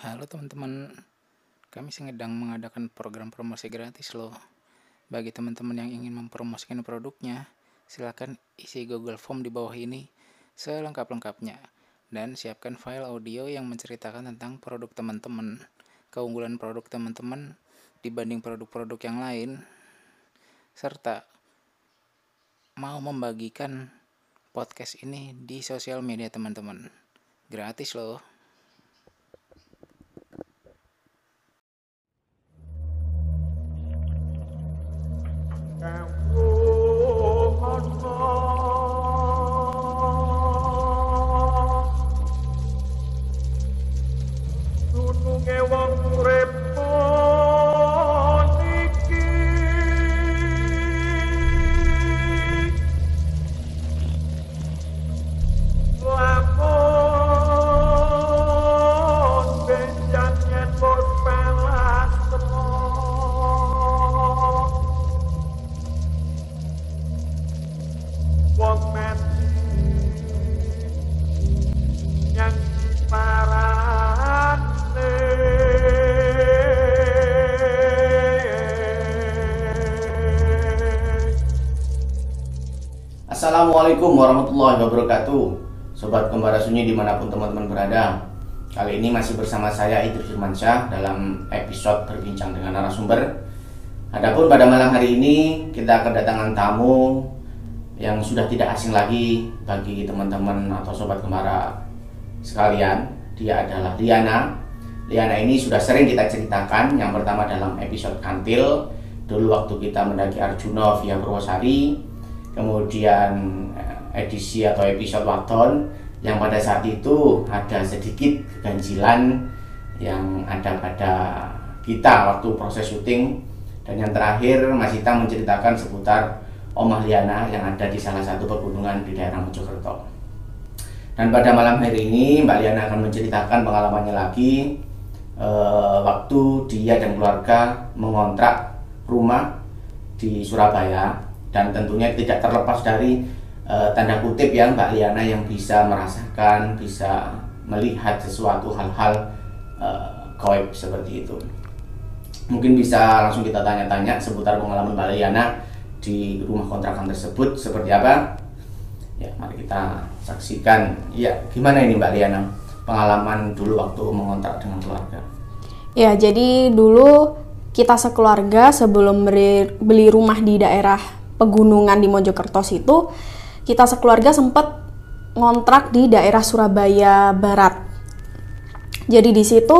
Halo teman-teman, kami sedang mengadakan program promosi gratis loh. Bagi teman-teman yang ingin mempromosikan produknya, silakan isi Google Form di bawah ini selengkap-lengkapnya dan siapkan file audio yang menceritakan tentang produk teman-teman, keunggulan produk teman-teman dibanding produk-produk yang lain, serta mau membagikan podcast ini di sosial media teman-teman. Gratis loh. Warahmatullahi wabarakatuh. Sobat Kembara Sunyi di mana pun teman-teman berada Kali ini masih bersama saya Idris Firmansyah dalam episode berbincang dengan narasumber. Adapun pada malam hari ini kita kedatangan tamu yang sudah tidak asing lagi bagi teman-teman atau sobat Kembara sekalian. Dia adalah Liana. Liana ini sudah sering kita ceritakan Yang pertama dalam episode Kantil Dulu waktu kita mendaki Arjuna via Purwosari kemudian edisi atau episode Waton yang pada saat itu ada sedikit keganjilan yang ada pada kita waktu proses syuting. Dan yang terakhir Mas Ita menceritakan seputar Omah Liana yang ada di salah satu pegunungan di daerah Mojokerto. Dan pada malam hari ini Mbak Liana akan menceritakan pengalamannya lagi. Eh, waktu dia dan keluarga mengontrak rumah di Surabaya dan tentunya tidak terlepas dari eh, tanda kutip ya Mbak Liana yang bisa merasakan, bisa melihat sesuatu hal-hal gaib seperti itu. Mungkin bisa langsung kita tanya-tanya seputar pengalaman Mbak Liana di rumah kontrakan tersebut seperti apa? Ya, mari kita saksikan. Ya, gimana ini Mbak Liana pengalaman dulu waktu mengontrak dengan keluarga? Ya, jadi dulu kita sekeluarga sebelum beri- beli rumah di daerah pegunungan di Mojokerto situ, kita sekeluarga sempat ngontrak di daerah Surabaya Barat. Jadi di situ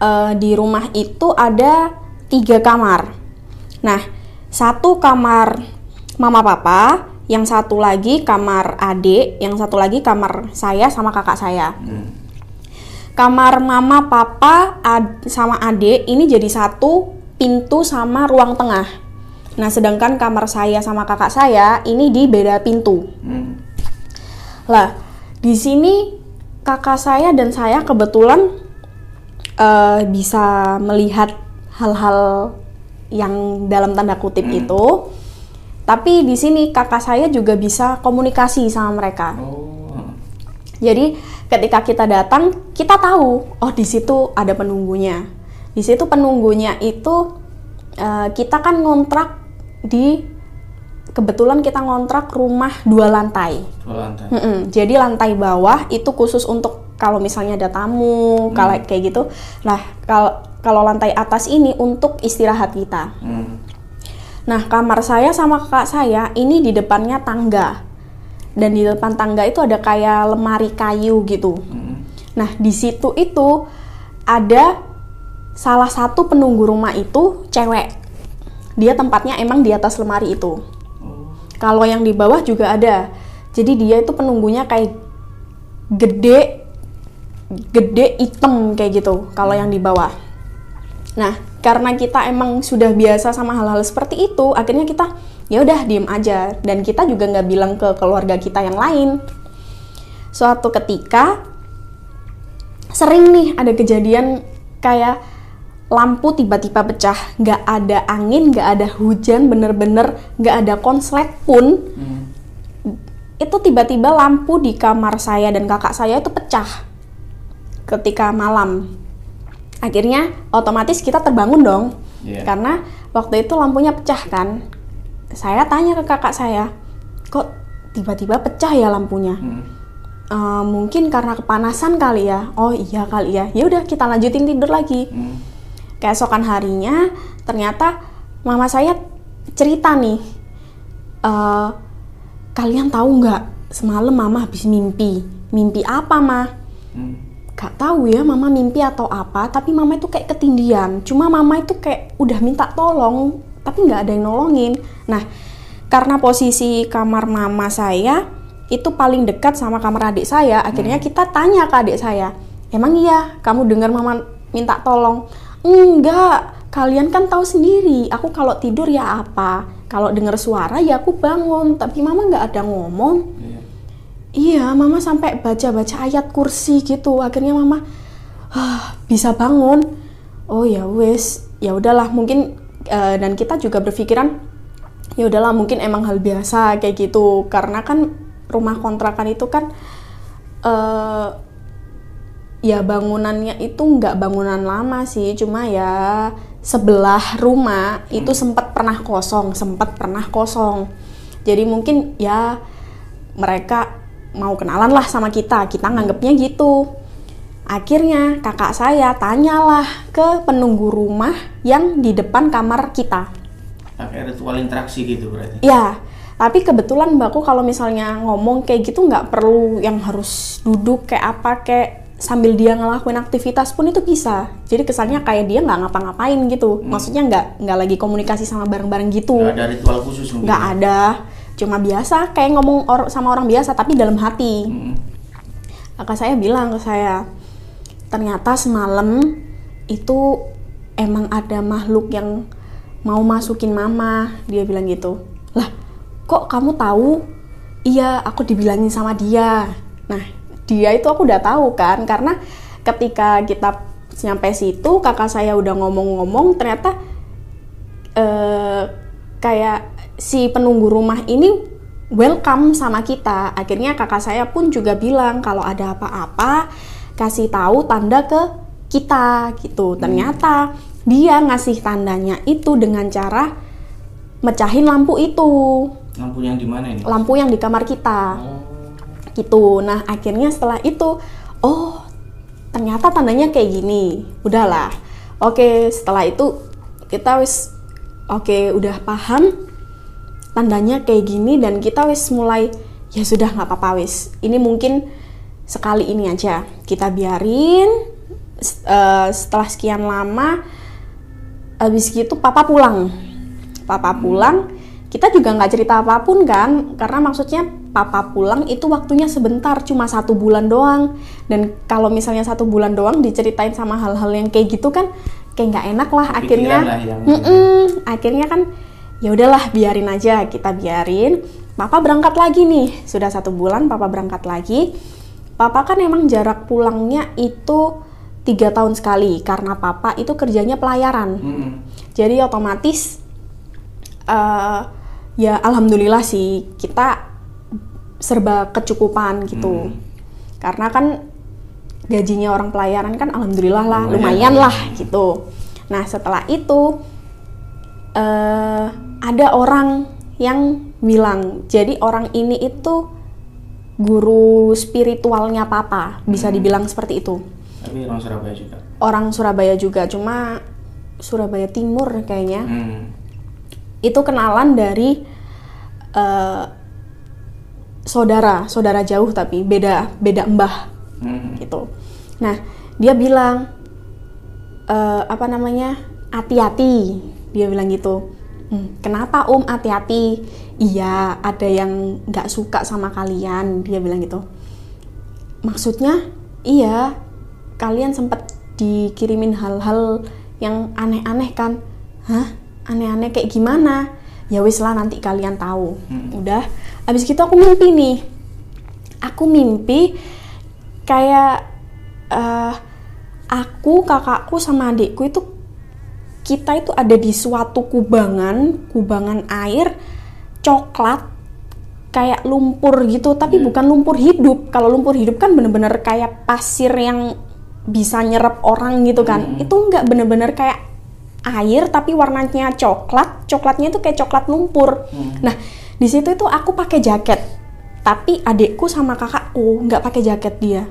eh, di rumah itu ada tiga kamar. Nah, satu kamar mama papa, yang satu lagi kamar adik, yang satu lagi kamar saya sama kakak saya kamar mama, papa, ad- sama adik ini jadi satu pintu sama ruang tengah. Nah, sedangkan kamar saya sama kakak saya ini di beda pintu. Hmm. Lah, di sini kakak saya dan saya kebetulan eh, bisa melihat hal-hal yang dalam tanda kutip itu. Tapi di sini kakak saya juga bisa komunikasi sama mereka. Oh. Jadi ketika kita datang, kita tahu, oh di situ ada penunggunya. Di situ penunggunya itu eh, kita kan ngontrak di kebetulan kita ngontrak rumah dua lantai. Dua lantai. Mm-mm. Jadi lantai bawah itu khusus untuk kalau misalnya ada tamu, kalau kayak gitu. Nah, kalau kalau lantai atas ini untuk istirahat kita. Hmm. Nah, kamar saya sama kakak saya ini di depannya tangga. Dan di depan tangga itu ada kayak lemari kayu gitu. Hmm. Nah, di situ itu ada salah satu penunggu rumah itu cewek. Dia tempatnya emang di atas lemari itu. Kalau yang di bawah juga ada. Jadi dia itu penunggunya kayak gede gede hitam kayak gitu kalau yang di bawah. Nah, karena kita emang sudah biasa sama hal-hal seperti itu, akhirnya kita ya udah diem aja dan kita juga nggak bilang ke keluarga kita yang lain. Suatu ketika sering nih ada kejadian kayak lampu tiba-tiba pecah, nggak ada angin, nggak ada hujan, bener-bener nggak ada konslet pun. Hmm. Itu tiba-tiba lampu di kamar saya dan kakak saya itu pecah ketika malam. akhirnya otomatis kita terbangun dong Iya. karena waktu itu lampunya pecah kan saya tanya ke kakak saya kok tiba-tiba pecah ya lampunya Hmm. "Eh, mungkin karena kepanasan kali ya oh iya kali ya ya udah kita lanjutin tidur lagi Hmm. Keesokan harinya ternyata mama saya cerita nih "Eh, kalian tahu nggak semalam mama habis mimpi? Mimpi apa mah Hmm. gak tahu ya mama mimpi atau apa tapi mama itu kayak ketindian. Cuma mama itu kayak udah minta tolong tapi nggak ada yang nolongin. Nah karena posisi kamar mama saya itu paling dekat sama kamar adik saya akhirnya kita tanya ke adik saya emang iya kamu dengar mama minta tolong enggak kalian kan tahu sendiri aku kalau tidur ya apa kalau dengar suara ya aku bangun tapi mama nggak ada ngomong Iya. Iya, mama sampai baca-baca ayat kursi gitu. Akhirnya mama "Ah, bisa bangun. Oh ya wes, ya udahlah mungkin eh, dan kita juga berpikiran ya udahlah mungkin emang hal biasa kayak gitu. Karena kan rumah kontrakan itu kan eh ya bangunannya itu nggak bangunan lama sih, cuma ya sebelah rumah itu sempat pernah kosong, sempat pernah kosong. Jadi mungkin ya mereka mau kenalan lah sama kita, kita nganggepnya gitu. Akhirnya kakak saya tanyalah ke penunggu rumah yang di depan kamar kita. Pakai ritual interaksi gitu berarti. Ya, tapi kebetulan mbakku kalau misalnya ngomong kayak gitu nggak perlu yang harus duduk kayak apa kayak sambil dia ngelakuin aktivitas pun itu bisa. Jadi kesannya kayak dia nggak ngapa-ngapain gitu. Maksudnya nggak nggak lagi komunikasi sama bareng-bareng gitu. Nggak ada ritual khusus. Nggak ada. Cuma biasa kayak ngomong or- sama orang biasa tapi dalam hati. Hmm. Kakak saya bilang ke saya, ternyata semalam itu emang ada makhluk yang mau masukin mama. Dia bilang gitu. Lah, kok kamu tahu? Iya, aku dibilangin sama dia. Nah, dia itu aku udah tahu kan, karena ketika kita sampai situ, kakak saya udah ngomong-ngomong, ternyata eh, kayak si penunggu rumah ini welcome sama kita. Akhirnya kakak saya pun juga bilang kalau ada apa-apa kasih tahu tanda ke kita gitu. Ternyata dia ngasih tandanya itu dengan cara mecahin lampu itu. Lampu yang di mana ini? Lampu yang di kamar kita Oh. Gitu. Nah, akhirnya setelah itu, oh, ternyata tandanya kayak gini. Udahlah. Oke, setelah itu kita wis oke, udah paham tandanya kayak gini dan kita wis mulai ya sudah nggak apa-apa wis. Ini mungkin sekali ini aja. Kita biarin eh, setelah sekian lama habis gitu papa pulang. Papa pulang, kita juga nggak cerita apa pun kan, karena maksudnya papa pulang itu waktunya sebentar, cuma satu bulan doang. Dan kalau misalnya satu bulan doang diceritain sama hal-hal yang kayak gitu kan, kayak nggak enak lah. Kepikiran Akhirnya, lah yang- Mm-mm. akhirnya kan, ya udahlah biarin aja, kita biarin. Papa berangkat lagi nih, sudah satu bulan papa berangkat lagi. Papa kan emang jarak pulangnya itu tiga tahun sekali, karena papa itu kerjanya pelayaran. Mm-mm. Jadi otomatis eh, ya alhamdulillah sih kita serba kecukupan gitu. Karena kan gajinya orang pelayaran kan alhamdulillah lah Lumayan. lumayan lah gitu. Nah setelah itu eh, ada orang yang bilang jadi orang ini itu guru spiritualnya papa bisa dibilang seperti itu Tapi orang Surabaya juga. orang Surabaya juga cuma Surabaya Timur kayaknya Hmm. itu kenalan dari eh, saudara saudara jauh tapi beda beda mbah Hmm. gitu. Nah dia bilang eh, apa namanya hati-hati. Dia bilang gitu. "Hmm, kenapa om hati-hati? Iya ada yang nggak suka sama kalian. Dia bilang gitu. Maksudnya iya kalian sempat dikirimin hal-hal yang aneh-aneh kan? Hah? Aneh-aneh kayak gimana ya wis lah nanti kalian tahu. Udah. Abis gitu aku mimpi nih. Aku mimpi kayak eh, aku kakakku sama adikku itu kita itu ada di suatu kubangan kubangan air coklat kayak lumpur gitu. Tapi bukan lumpur hidup. Kalau lumpur hidup kan bener-bener kayak pasir yang bisa nyerap orang gitu kan. Itu nggak bener-bener kayak air tapi warnanya coklat. Coklatnya itu kayak coklat lumpur. Nah di situ itu aku pakai jaket. Tapi adikku sama kakakku nggak pakai jaket dia.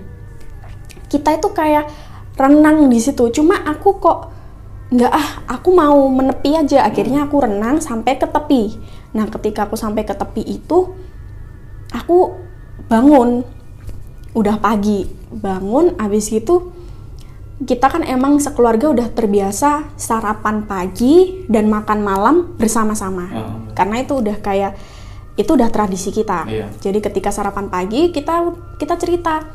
Kita itu kayak renang di situ. Cuma aku kok nggak ah aku mau menepi aja. Akhirnya aku renang sampai ke tepi. Nah ketika aku sampai ke tepi itu aku bangun. Udah pagi. Bangun abis itu kita kan emang sekeluarga udah terbiasa sarapan pagi dan makan malam bersama-sama. Ah. karena itu udah kayak itu udah tradisi kita. Iya. jadi ketika sarapan pagi kita kita cerita.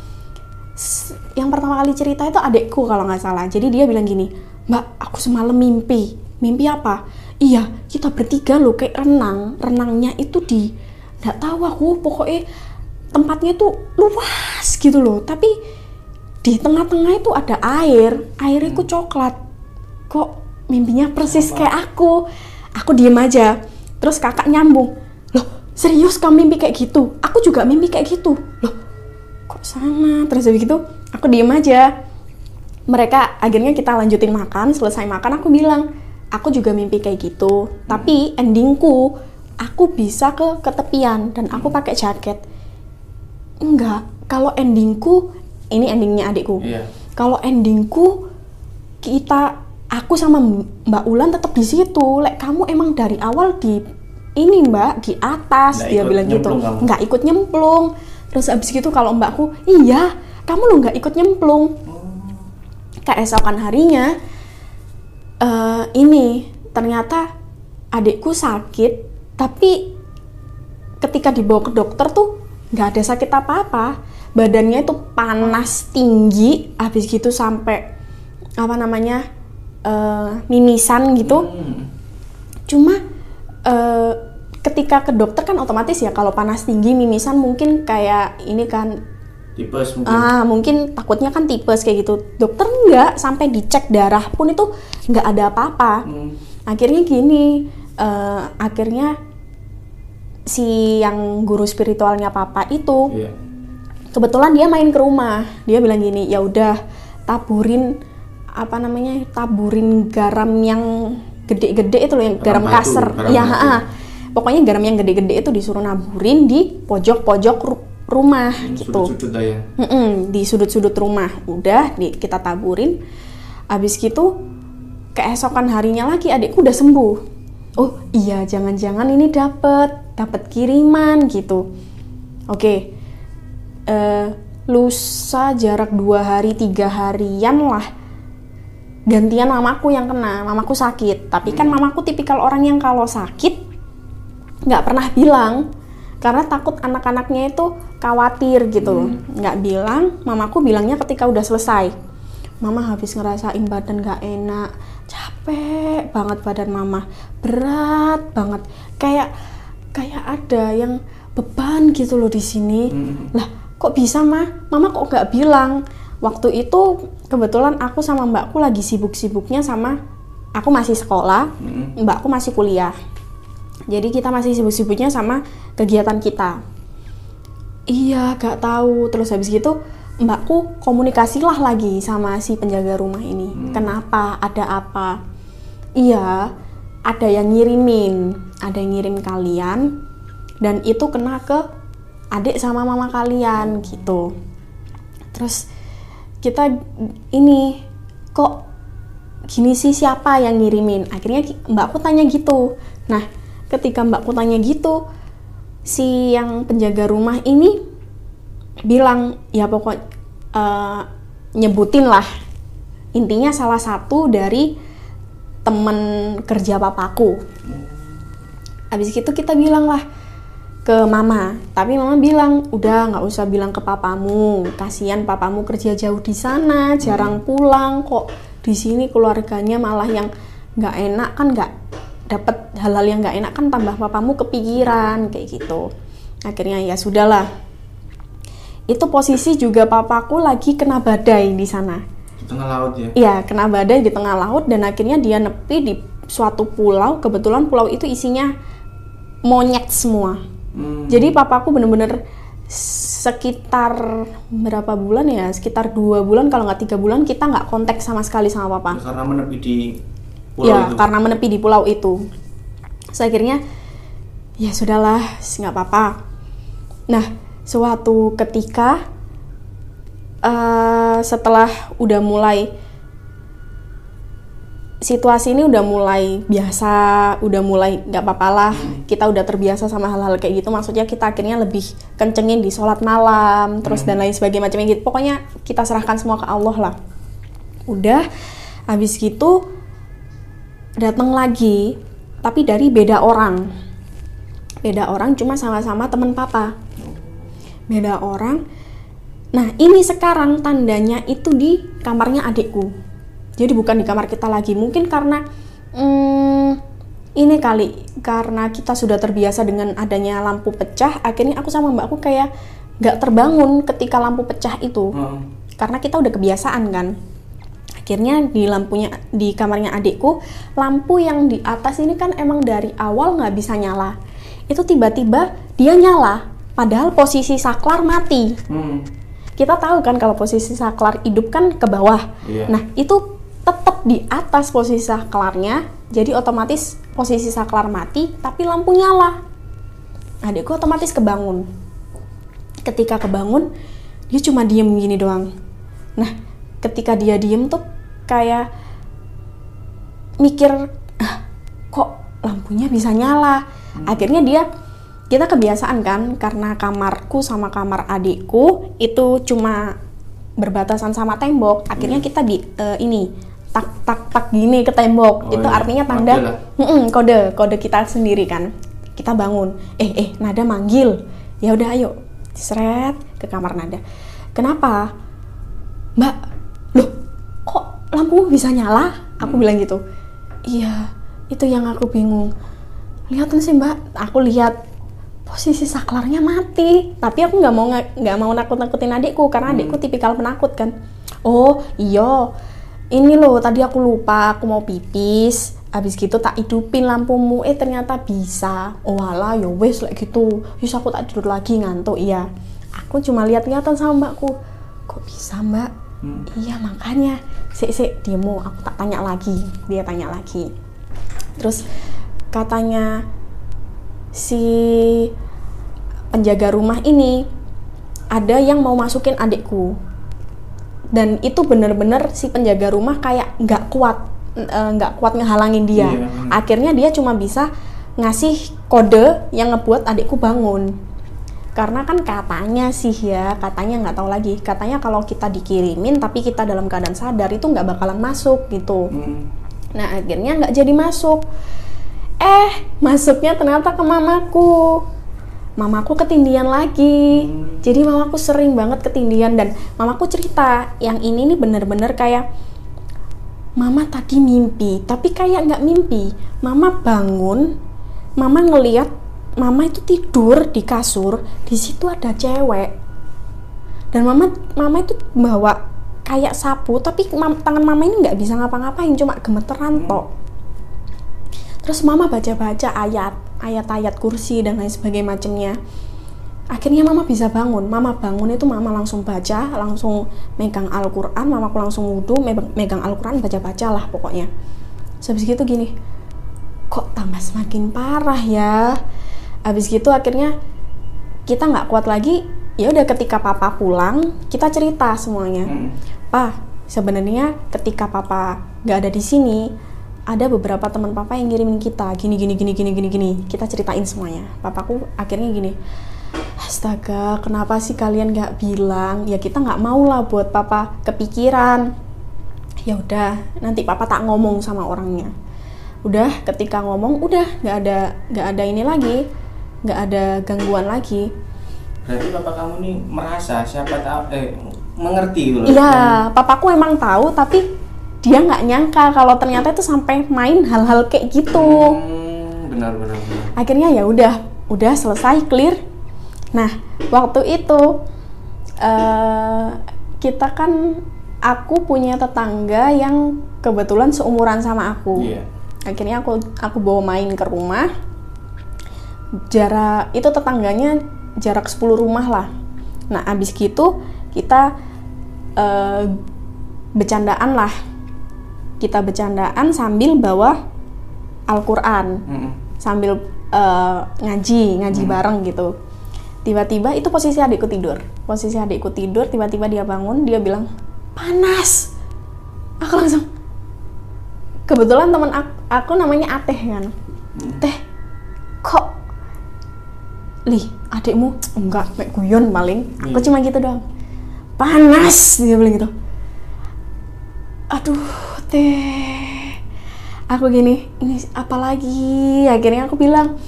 Yang pertama kali cerita itu adekku kalau nggak salah. Jadi dia bilang gini mbak aku semalam mimpi. Mimpi apa? Iya kita bertiga loh kayak renang. Renangnya itu di nggak tahu aku pokoknya tempatnya itu luas gitu loh. Tapi di tengah-tengah itu ada air. Air itu coklat. Kok mimpinya persis kayak aku? Aku diem aja. Terus kakak nyambung loh serius kamu mimpi kayak gitu? Aku juga mimpi kayak gitu. Loh kok sama? Terus habis gitu aku diem aja. Mereka akhirnya kita lanjutin makan selesai makan aku bilang aku juga mimpi kayak gitu. Tapi endingku aku bisa ke ketepian dan aku pakai jaket. Enggak. Kalau endingku ini endingnya adikku. Iya. kalau endingku kita aku sama Mbak Ulan tetap di situ. Lek kamu emang dari awal di ini Mbak di atas Nggak dia bilang gitu. kamu? nggak ikut nyemplung. Terus abis gitu kalau mbakku iya kamu lo nggak ikut nyemplung. Keesokan harinya eh, ini ternyata adikku sakit tapi ketika dibawa ke dokter tuh nggak ada sakit apa-apa badannya itu panas tinggi habis gitu sampai apa namanya eh, mimisan gitu cuma eh, ketika ke dokter kan otomatis ya kalau panas tinggi mimisan mungkin kayak ini kan Tipes mungkin. ah mungkin takutnya kan tipes kayak gitu dokter nggak sampai dicek darah pun itu nggak ada apa-apa Hmm. akhirnya gini eh, akhirnya si yang guru spiritualnya papa itu Iya. Kebetulan dia main ke rumah. Dia bilang gini ya udah taburin apa namanya taburin garam yang gede-gede itu loh yang garam, Garam batu, kaser garam ya batu. ha-ha. pokoknya garam yang gede-gede itu disuruh naburin di pojok-pojok ru- rumah gitu. Sudut-sudut lah ya. Mm-mm, di sudut-sudut rumah. Udah di, kita taburin. Habis gitu keesokan harinya lagi adikku udah sembuh. Oh iya jangan-jangan ini dapet dapet kiriman gitu. Oke eh, lusa jarak dua hari tiga harian lah. Gantian mamaku yang kena mamaku sakit. Tapi kan mamaku tipikal orang yang kalau sakit nggak pernah bilang. Karena takut anak-anaknya itu khawatir gitu. Loh nggak bilang mamaku bilangnya ketika udah selesai. Mama habis ngerasain badan nggak enak capek banget badan mama. Berat banget. Kayak kayak ada yang beban gitu loh di sini. Lah kok bisa mah mama kok nggak bilang waktu itu kebetulan aku sama mbakku lagi sibuk-sibuknya sama aku masih sekolah mbakku masih kuliah jadi kita masih sibuk-sibuknya sama kegiatan kita. Iya, gak tahu. Terus habis gitu mbakku komunikasilah lagi sama si penjaga rumah ini. Kenapa? Ada apa? Iya, ada yang ngirimin, ada yang ngirim kalian dan itu kena ke adik sama mama kalian gitu. Terus kita ini kok gini sih siapa yang ngirimin? Akhirnya mbakku tanya gitu. Nah ketika mbakku tanya gitu si yang penjaga rumah ini bilang ya pokok eh, nyebutin lah. Intinya salah satu dari temen kerja papaku. Habis itu kita bilang lah ke mama. Tapi mama bilang udah nggak usah bilang ke papamu. Kasihan papamu kerja jauh di sana jarang pulang kok. Di sini keluarganya malah yang nggak enak kan nggak dapat halal yang nggak enak kan tambah papamu kepikiran kayak gitu. Akhirnya ya sudahlah. Itu posisi juga papaku lagi kena badai di sana. Di tengah laut ya. Iya, kena badai di tengah laut dan akhirnya dia nepi di suatu pulau. Kebetulan pulau itu isinya monyet semua. Hmm. Jadi papaku bener-bener sekitar berapa bulan ya? Sekitar dua bulan kalau nggak tiga bulan kita nggak kontak sama sekali sama papa. Karena menepi di pulau ya itu. karena menepi di pulau itu. Terus akhirnya ya sudahlah nggak apa-apa nah suatu ketika eh, setelah udah mulai situasi ini udah mulai biasa udah mulai nggak apa-apa lah. Kita udah terbiasa sama hal-hal kayak gitu. Maksudnya kita akhirnya lebih kencengin di sholat malam terus dan lain sebagainya macamnya gitu pokoknya kita serahkan semua ke Allah lah. Udah habis gitu datang lagi tapi dari beda orang. Beda orang cuma sama-sama teman papa. Beda orang. Nah ini sekarang tandanya itu di kamarnya adikku jadi bukan di kamar kita lagi. Mungkin karena hmm, ini kali. Karena kita sudah terbiasa dengan adanya lampu pecah akhirnya aku sama mbakku kayak nggak terbangun ketika lampu pecah itu. Hmm. karena kita udah kebiasaan kan. Akhirnya di lampunya di kamarnya adikku lampu yang di atas ini kan emang dari awal nggak bisa nyala. Itu tiba-tiba dia nyala padahal posisi saklar mati. Hmm. kita tahu kan kalau posisi saklar hidup kan ke bawah. Iya. nah itu tetap di atas posisi saklarnya jadi otomatis posisi saklar mati tapi lampu nyala. Adikku otomatis kebangun. Ketika kebangun dia cuma diem gini doang. Nah ketika dia diem tuh kayak mikir ah kok lampunya bisa nyala? Akhirnya dia kita kebiasaan kan karena kamarku sama kamar adikku itu cuma berbatasan sama tembok. Akhirnya kita di eh, ini tak tak tak gini ke tembok. Oh itu iya, artinya tanda kode kode kita sendiri kan. Kita bangun. Eh eh nada manggil. Ya udah ayo. Seret ke kamar nada. Kenapa? Mbak loh kok lampu bisa nyala? Aku bilang gitu. Iya itu yang aku bingung. Lihatin sih mbak. Aku lihat posisi saklarnya mati. Tapi aku nggak mau nggak mau nakut nakutin adikku karena adikku tipikal penakut kan. Oh iya ini loh tadi aku lupa aku mau pipis. Habis gitu tak hidupin lampumu. Eh ternyata bisa. Oh alah ya wes like gitu. Yus aku tak tidur lagi ngantuk iya. Aku cuma lihat-lihatan sama mbakku. Kok bisa mbak? Iya makanya. Sik sik demo aku tak tanya lagi. Dia tanya lagi. Terus katanya si penjaga rumah ini ada yang mau masukin adikku dan itu bener-bener si penjaga rumah kayak nggak kuat eh, nggak kuat ngehalangin dia bener. akhirnya dia cuma bisa ngasih kode yang ngebuat adikku bangun karena kan katanya sih ya katanya nggak tahu lagi katanya kalau kita dikirimin tapi kita dalam keadaan sadar itu nggak bakalan masuk gitu Hmm. Nah akhirnya nggak jadi masuk. Eh masuknya ternyata ke mamaku. Mamaku ketindian lagi. Jadi mamaku sering banget ketindian dan mamaku cerita yang ini nih bener-bener kayak Mama tadi mimpi, tapi kayak nggak mimpi. Mama bangun, Mama ngeliat Mama itu tidur di kasur, di situ ada cewek. Dan Mama Mama itu bawa kayak sapu, tapi mam- tangan Mama ini nggak bisa ngapa-ngapain, cuma gemeteran tok. Terus Mama baca-baca ayat, ayat-ayat kursi dan lain sebagainya macamnya. Akhirnya Mama bisa bangun. Mama bangun itu Mama langsung baca, langsung megang Al-Quran. Mamaku langsung wudhu, me- megang Al-Quran, baca-baca lah pokoknya. Habis gitu gini, kok tambah semakin parah ya. Habis gitu akhirnya kita nggak kuat lagi. Ya udah ketika Papa pulang, kita cerita semuanya. Hmm. Pak, sebenarnya ketika Papa nggak ada di sini, ada beberapa teman Papa yang ngirimin kita gini gini gini gini gini gini. Kita ceritain semuanya. Papaku akhirnya gini, Astaga, kenapa sih kalian nggak bilang? Ya kita nggak mau lah buat Papa kepikiran. Ya udah, nanti Papa tak ngomong sama orangnya. Udah, ketika ngomong, udah nggak ada nggak ada ini lagi, nggak ada gangguan lagi. Berarti bapak kamu nih merasa siapa tahu eh mengerti gitu loh. Iya, papaku emang tahu tapi dia nggak nyangka kalau ternyata itu sampai main hal-hal kayak gitu. Hmm, benar benar benar. Akhirnya ya udah, udah selesai clear. Nah, waktu itu eh, kita kan aku punya tetangga yang kebetulan seumuran sama aku. Iya. Akhirnya aku aku bawa main ke rumah. Jarak itu tetangganya jarak 10 rumah lah. Nah, abis gitu kita eh, bercandaan lah. Kita bercandaan sambil bawa Al-Quran, Mm-mm. sambil eh, ngaji, ngaji bareng gitu. Tiba-tiba itu posisi adikku tidur. Posisi adikku tidur, tiba-tiba dia bangun, dia bilang, "Panas." Aku langsung kebetulan teman aku, aku namanya Ateh kan. Teh, kok Lih, adikmu enggak, kayak guyon paling. Aku cuma gitu doang. Panas, dia bilang gitu. Aduh, teh. Aku gini, ini apa lagi? Akhirnya aku bilang,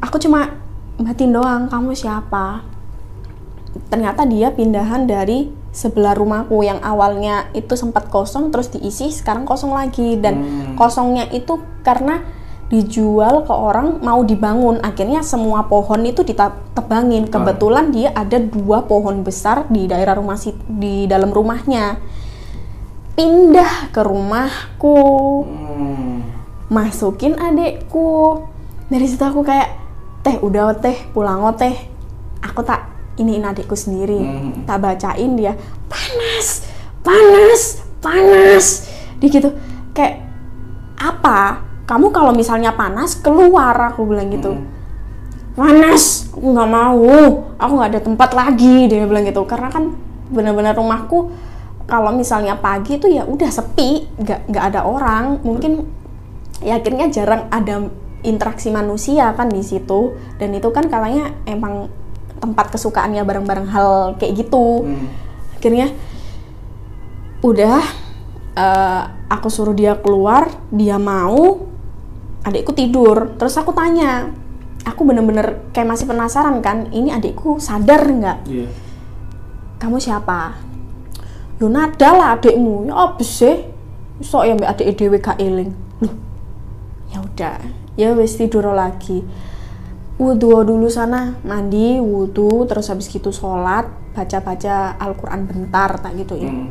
aku cuma batin doang, kamu siapa? Ternyata dia pindahan dari sebelah rumahku yang awalnya itu sempat kosong terus diisi sekarang kosong lagi dan kosongnya itu karena dijual ke orang mau dibangun akhirnya semua pohon itu ditebangin kebetulan dia ada dua pohon besar di daerah rumah si- di dalam rumahnya pindah ke rumahku. Hmm. masukin adekku. Dari situ aku kayak teh udah teh pulang teh. Aku tak iniin adekku sendiri. Hmm. tak bacain dia panas panas panas. Di gitu kayak apa? Kamu kalau misalnya panas keluar aku bilang gitu. Panas? Aku nggak mau. Aku nggak ada tempat lagi dia bilang gitu. Karena kan benar-benar rumahku kalau misalnya pagi itu ya udah sepi nggak nggak ada orang. Mungkin ya akhirnya jarang ada interaksi manusia kan di situ. Dan itu kan katanya emang tempat kesukaannya bareng-bareng hal kayak gitu. Hmm. akhirnya udah eh, aku suruh dia keluar dia mau adikku tidur. Terus aku tanya aku bener-bener kayak masih penasaran kan ini adikku sadar nggak? Iya. kamu siapa yo nada lah adikmu. Ya apa sih. Sok ya mbak adik dewe gak eling. Ya udah. Ya wis tidur lagi. Wudhu dulu sana. Mandi wudhu terus habis gitu sholat baca baca Al-Quran bentar tak gituin. Hmm.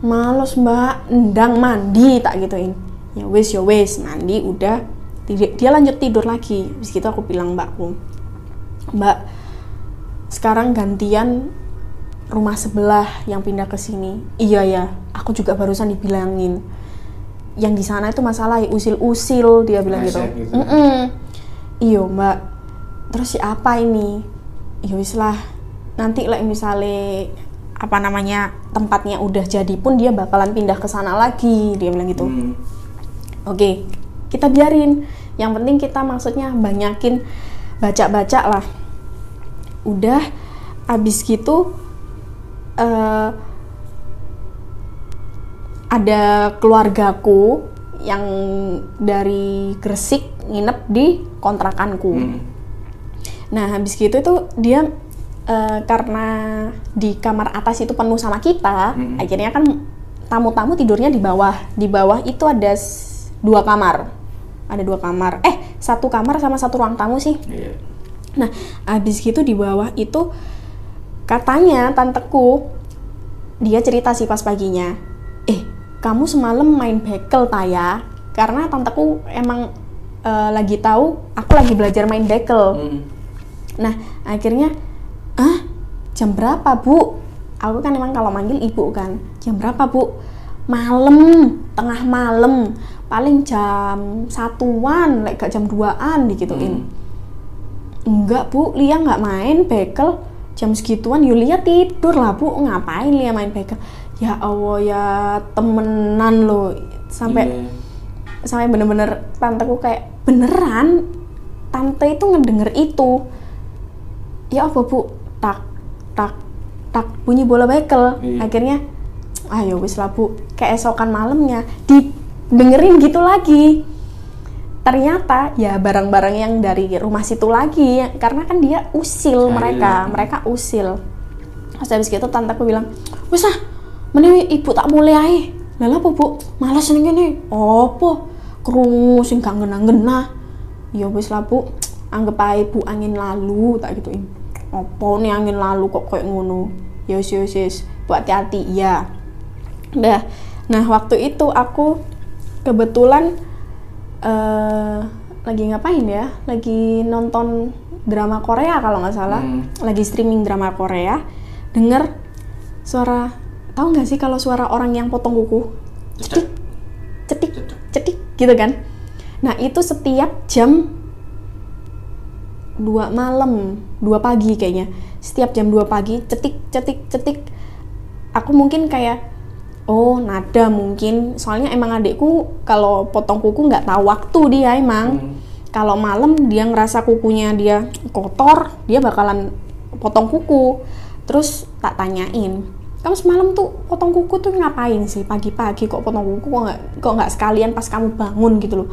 males mbak. Endang mandi tak gituin. Ya wis ya wis. Mandi udah. Dia lanjut tidur lagi. Habis gitu aku bilang mbakku mbak sekarang gantian rumah sebelah yang pindah ke sini iya ya aku juga barusan dibilangin yang di sana itu masalah ya, usil-usil dia bilang gitu, Resek gitu. "Mm-mm." iyo mbak terus siapa ini ya wis lah nanti lah misalnya apa namanya tempatnya udah jadi pun dia bakalan pindah ke sana lagi dia bilang gitu Hmm. Oke, kita biarin. Yang penting kita maksudnya banyakin baca-baca lah. Udah, abis gitu eh, ada keluargaku yang dari Gresik nginep di kontrakanku. Hmm. Nah, habis gitu itu dia eh, karena di kamar atas itu penuh sama kita, Mm-mm. akhirnya kan tamu-tamu tidurnya di bawah. Di bawah itu ada dua kamar. Ada dua kamar. Eh, satu kamar sama satu ruang tamu sih. Iya. Nah, habis gitu di bawah itu katanya tanteku dia cerita sih pas paginya. Eh, kamu semalam main bekel Taya? Karena tanteku emang eh, lagi tahu aku lagi belajar main bekel. Hmm. Nah, akhirnya, ah, jam berapa, Bu? Aku kan emang kalau manggil ibu kan. Jam berapa, Bu? Malam, tengah malam. Paling jam satuan, like gak jam duaan digituin. Enggak, Bu. Lia nggak main bekel. Jam segituan, Yulia tidur lah, Bu. Ngapain Lia main bekel? Ya Allah, ya temenan loh. Sampai Iya. sampai bener-bener tanteku kayak beneran tante itu ngedenger itu ya apa bu tak tak tak bunyi bola bekel Iya. akhirnya ayo wis lah bu keesokan malamnya didengerin gitu lagi ternyata ya barang-barang yang dari rumah situ lagi karena kan dia usil Ah, mereka mereka usil. Terus habis gitu tanteku bilang wis ah mending ibu tak mulai ae. Lah apa bu malas nih gini opo? Kerungu sing gak ngena-ngena ya wis lah bu anggap ae bu angin lalu tak gituin. Opo nih angin lalu kok kayak ngono? Ya wis ya wis, wis bu hati-hati. Ya Dah. Nah, waktu itu aku kebetulan eh lagi ngapain ya? Lagi nonton drama Korea kalau nggak salah. Hmm. Lagi streaming drama Korea. Denger suara tahu nggak sih kalau suara orang yang potong kuku? Cetik, Cetek. cetik gitu kan. Nah, itu setiap jam 2 malam, 2 pagi kayaknya. Setiap jam 2 pagi cetik, cetik, cetik. Aku mungkin kayak oh, nada mungkin. Soalnya emang adikku kalau potong kuku nggak tahu waktu dia emang. Hmm. Kalau malam dia ngerasa kukunya dia kotor, dia bakalan potong kuku. Terus tak tanyain, kamu semalam tuh potong kuku tuh ngapain sih pagi-pagi kok potong kuku kok nggak kok nggak sekalian pas kamu bangun gitu loh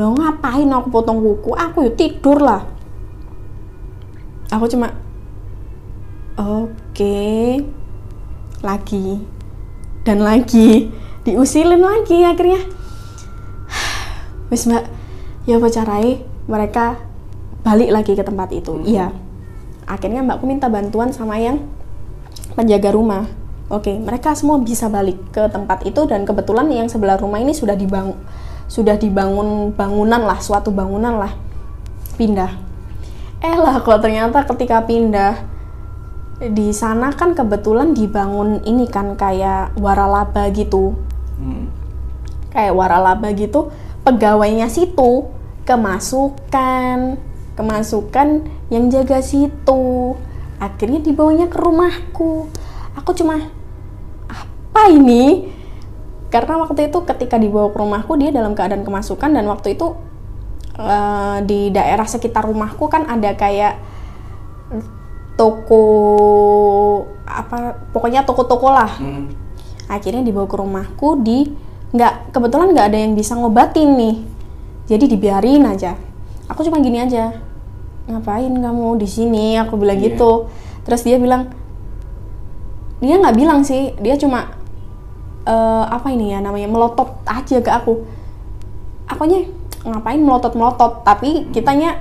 lo ngapain aku potong kuku aku yuk tidur lah aku cuma oke lagi dan lagi diusilin lagi akhirnya. Wis mbak. Ya apa carai? Mereka balik lagi ke tempat itu. Iya. Akhirnya mbakku minta bantuan sama yang penjaga rumah. Oke mereka semua bisa balik ke tempat itu dan kebetulan yang sebelah rumah ini sudah dibangun sudah dibangun bangunan lah suatu bangunan lah. Pindah. Eh lah kok ternyata ketika pindah di sana kan kebetulan dibangun ini kan kayak waralaba gitu. Hmm. kayak waralaba gitu pegawainya situ. Kemasukan kemasukan yang jaga situ. Akhirnya dibawanya ke rumahku. Aku cuma apa ini? Karena waktu itu ketika dibawa ke rumahku dia dalam keadaan kemasukan dan waktu itu eh, di daerah sekitar rumahku kan ada kayak toko apa pokoknya toko-toko lah. Hmm. akhirnya dibawa ke rumahku di nggak kebetulan nggak ada yang bisa ngobatin nih. Jadi dibiarin aja. Aku cuma gini aja. Ngapain kamu di sini? Aku bilang Iya. gitu. Terus dia bilang dia nggak bilang sih. Dia cuma eh, apa ini ya namanya melotot aja ke aku. Akunya ngapain melotot melotot tapi kitanya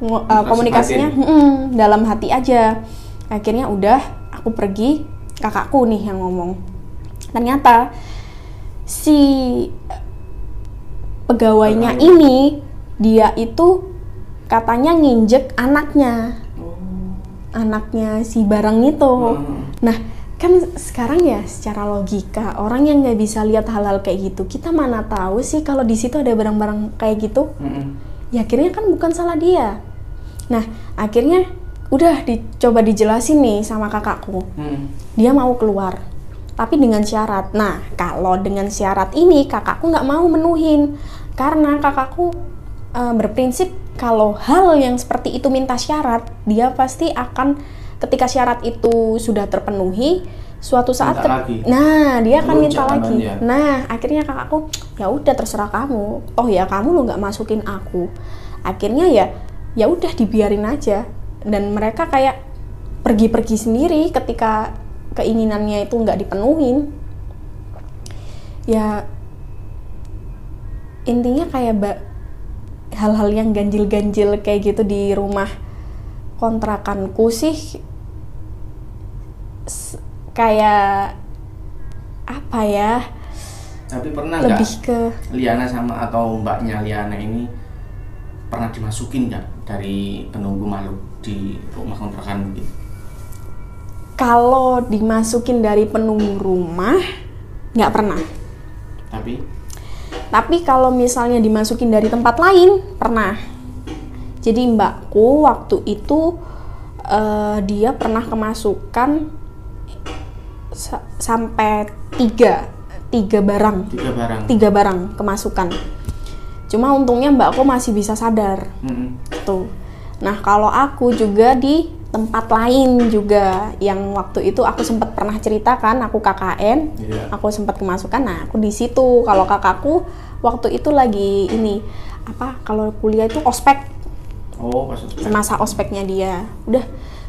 eh, Masih komunikasinya "Mm-mm," dalam hati aja. Akhirnya udah aku pergi kakakku nih yang ngomong. Ternyata si pegawainya ini dia itu katanya nginjek anaknya. Anaknya si barang itu. Hmm. nah kan sekarang ya secara logika orang yang nggak bisa lihat hal-hal kayak gitu kita mana tahu sih kalau di situ ada barang-barang kayak gitu? Hmm. ya akhirnya kan bukan salah dia nah akhirnya udah dicoba dijelasin nih sama kakakku Hmm. dia mau keluar tapi dengan syarat nah kalau dengan syarat ini kakakku nggak mau menuhin karena kakakku eh, berprinsip kalau hal yang seperti itu minta syarat dia pasti akan ketika syarat itu sudah terpenuhi suatu saat Minta lagi. nah dia akan minta lagi tangannya. nah akhirnya kakakku ya udah terserah kamu toh ya kamu lo nggak masukin aku akhirnya ya ya udah dibiarin aja. Dan mereka kayak pergi-pergi sendiri ketika keinginannya itu nggak dipenuhin. Ya intinya kayak hal-hal yang ganjil-ganjil kayak gitu di rumah kontrakanku sih kayak apa ya? Tapi pernah lebih nggak ke Liana sama atau mbaknya Liana ini pernah dimasukin nggak dari penunggu makhluk di rumah kontrakan gitu? kalau dimasukin dari penunggu rumah nggak pernah Tapi Tapi kalau misalnya dimasukin dari tempat lain, pernah. Jadi mbakku waktu itu eh, dia pernah kemasukan sa- sampai tiga, tiga barang, tiga barang. tiga barang kemasukan. Cuma untungnya mbakku masih bisa sadar Hmm. Tuh. Nah kalau aku juga di tempat lain juga yang waktu itu aku sempat pernah ceritakan aku KKN Iya. aku sempat kemasukan nah aku di situ kalau kakakku waktu itu lagi ini apa kalau kuliah itu ospek Oh, ospek. masa ospeknya dia udah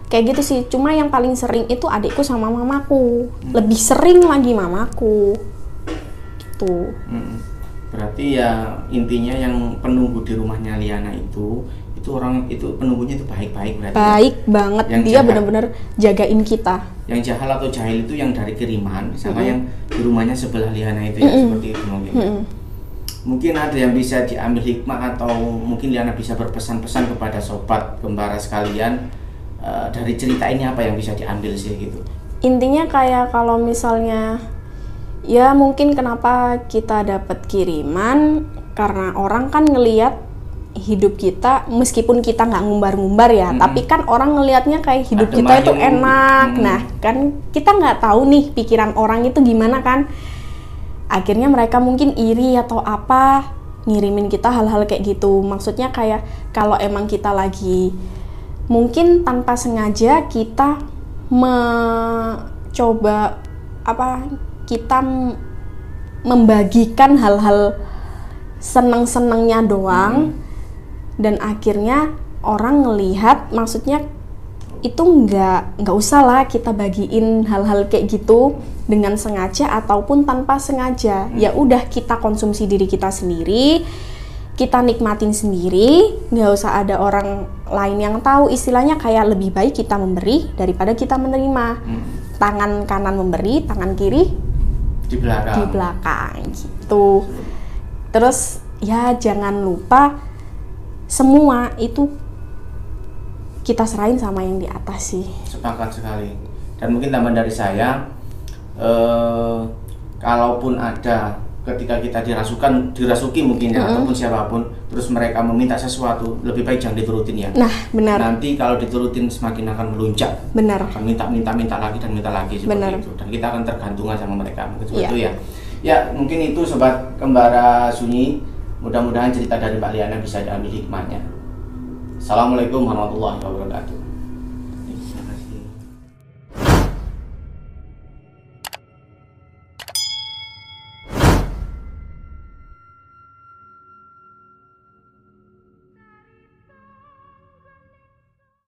kayak gitu sih cuma yang paling sering itu adikku sama mamaku lebih sering lagi mamaku gitu Mm-mm. Berarti ya intinya yang penunggu di rumahnya Liana itu itu orang itu penunggunya itu baik-baik berarti. ya? baik banget Yang dia jahat. bener-bener jagain kita Yang jahal atau jahil itu yang dari kiriman sama yang di rumahnya sebelah Liana itu ya seperti itu mungkin. Mm-mm. mungkin ada yang bisa diambil hikmah atau mungkin Liana bisa berpesan-pesan kepada sobat gembara sekalian eh, dari cerita ini apa yang bisa diambil sih gitu intinya kayak kalau misalnya ya mungkin kenapa kita dapat kiriman karena orang kan ngelihat hidup kita meskipun kita nggak ngumbar-ngumbar ya tapi kan orang ngelihatnya kayak hidup Adem kita itu enak. Hmm. nah kan kita nggak tahu nih pikiran orang itu gimana kan. Akhirnya mereka mungkin iri atau apa ngirimin kita hal-hal kayak gitu. Maksudnya kayak kalau emang kita lagi mungkin tanpa sengaja kita mencoba apa kita membagikan hal-hal seneng-senengnya doang dan akhirnya orang ngelihat maksudnya itu nggak nggak usah lah kita bagiin hal-hal kayak gitu dengan sengaja ataupun tanpa sengaja. Ya udah kita konsumsi diri kita sendiri kita nikmatin sendiri nggak usah ada orang lain yang tahu. Istilahnya kayak lebih baik kita memberi daripada kita menerima. Tangan kanan memberi tangan kiri di belakang. di belakang gitu. Terus ya jangan lupa semua itu kita serahin sama yang di atas sih. sepakat sekali dan mungkin tambahan dari saya eh, kalaupun ada ketika kita dirasukan dirasuki mungkin ya ataupun siapa pun terus mereka meminta sesuatu lebih baik jangan diturutin ya Nah, benar. nanti kalau diturutin semakin akan melunjak Benar. akan minta minta minta lagi dan minta lagi seperti Benar. itu dan kita akan tergantungan sama mereka mungkin seperti Iya. itu ya ya mungkin itu sobat kembara sunyi mudah-mudahan cerita dari Mbak Liana bisa diambil hikmahnya. Assalamualaikum warahmatullahi wabarakatuh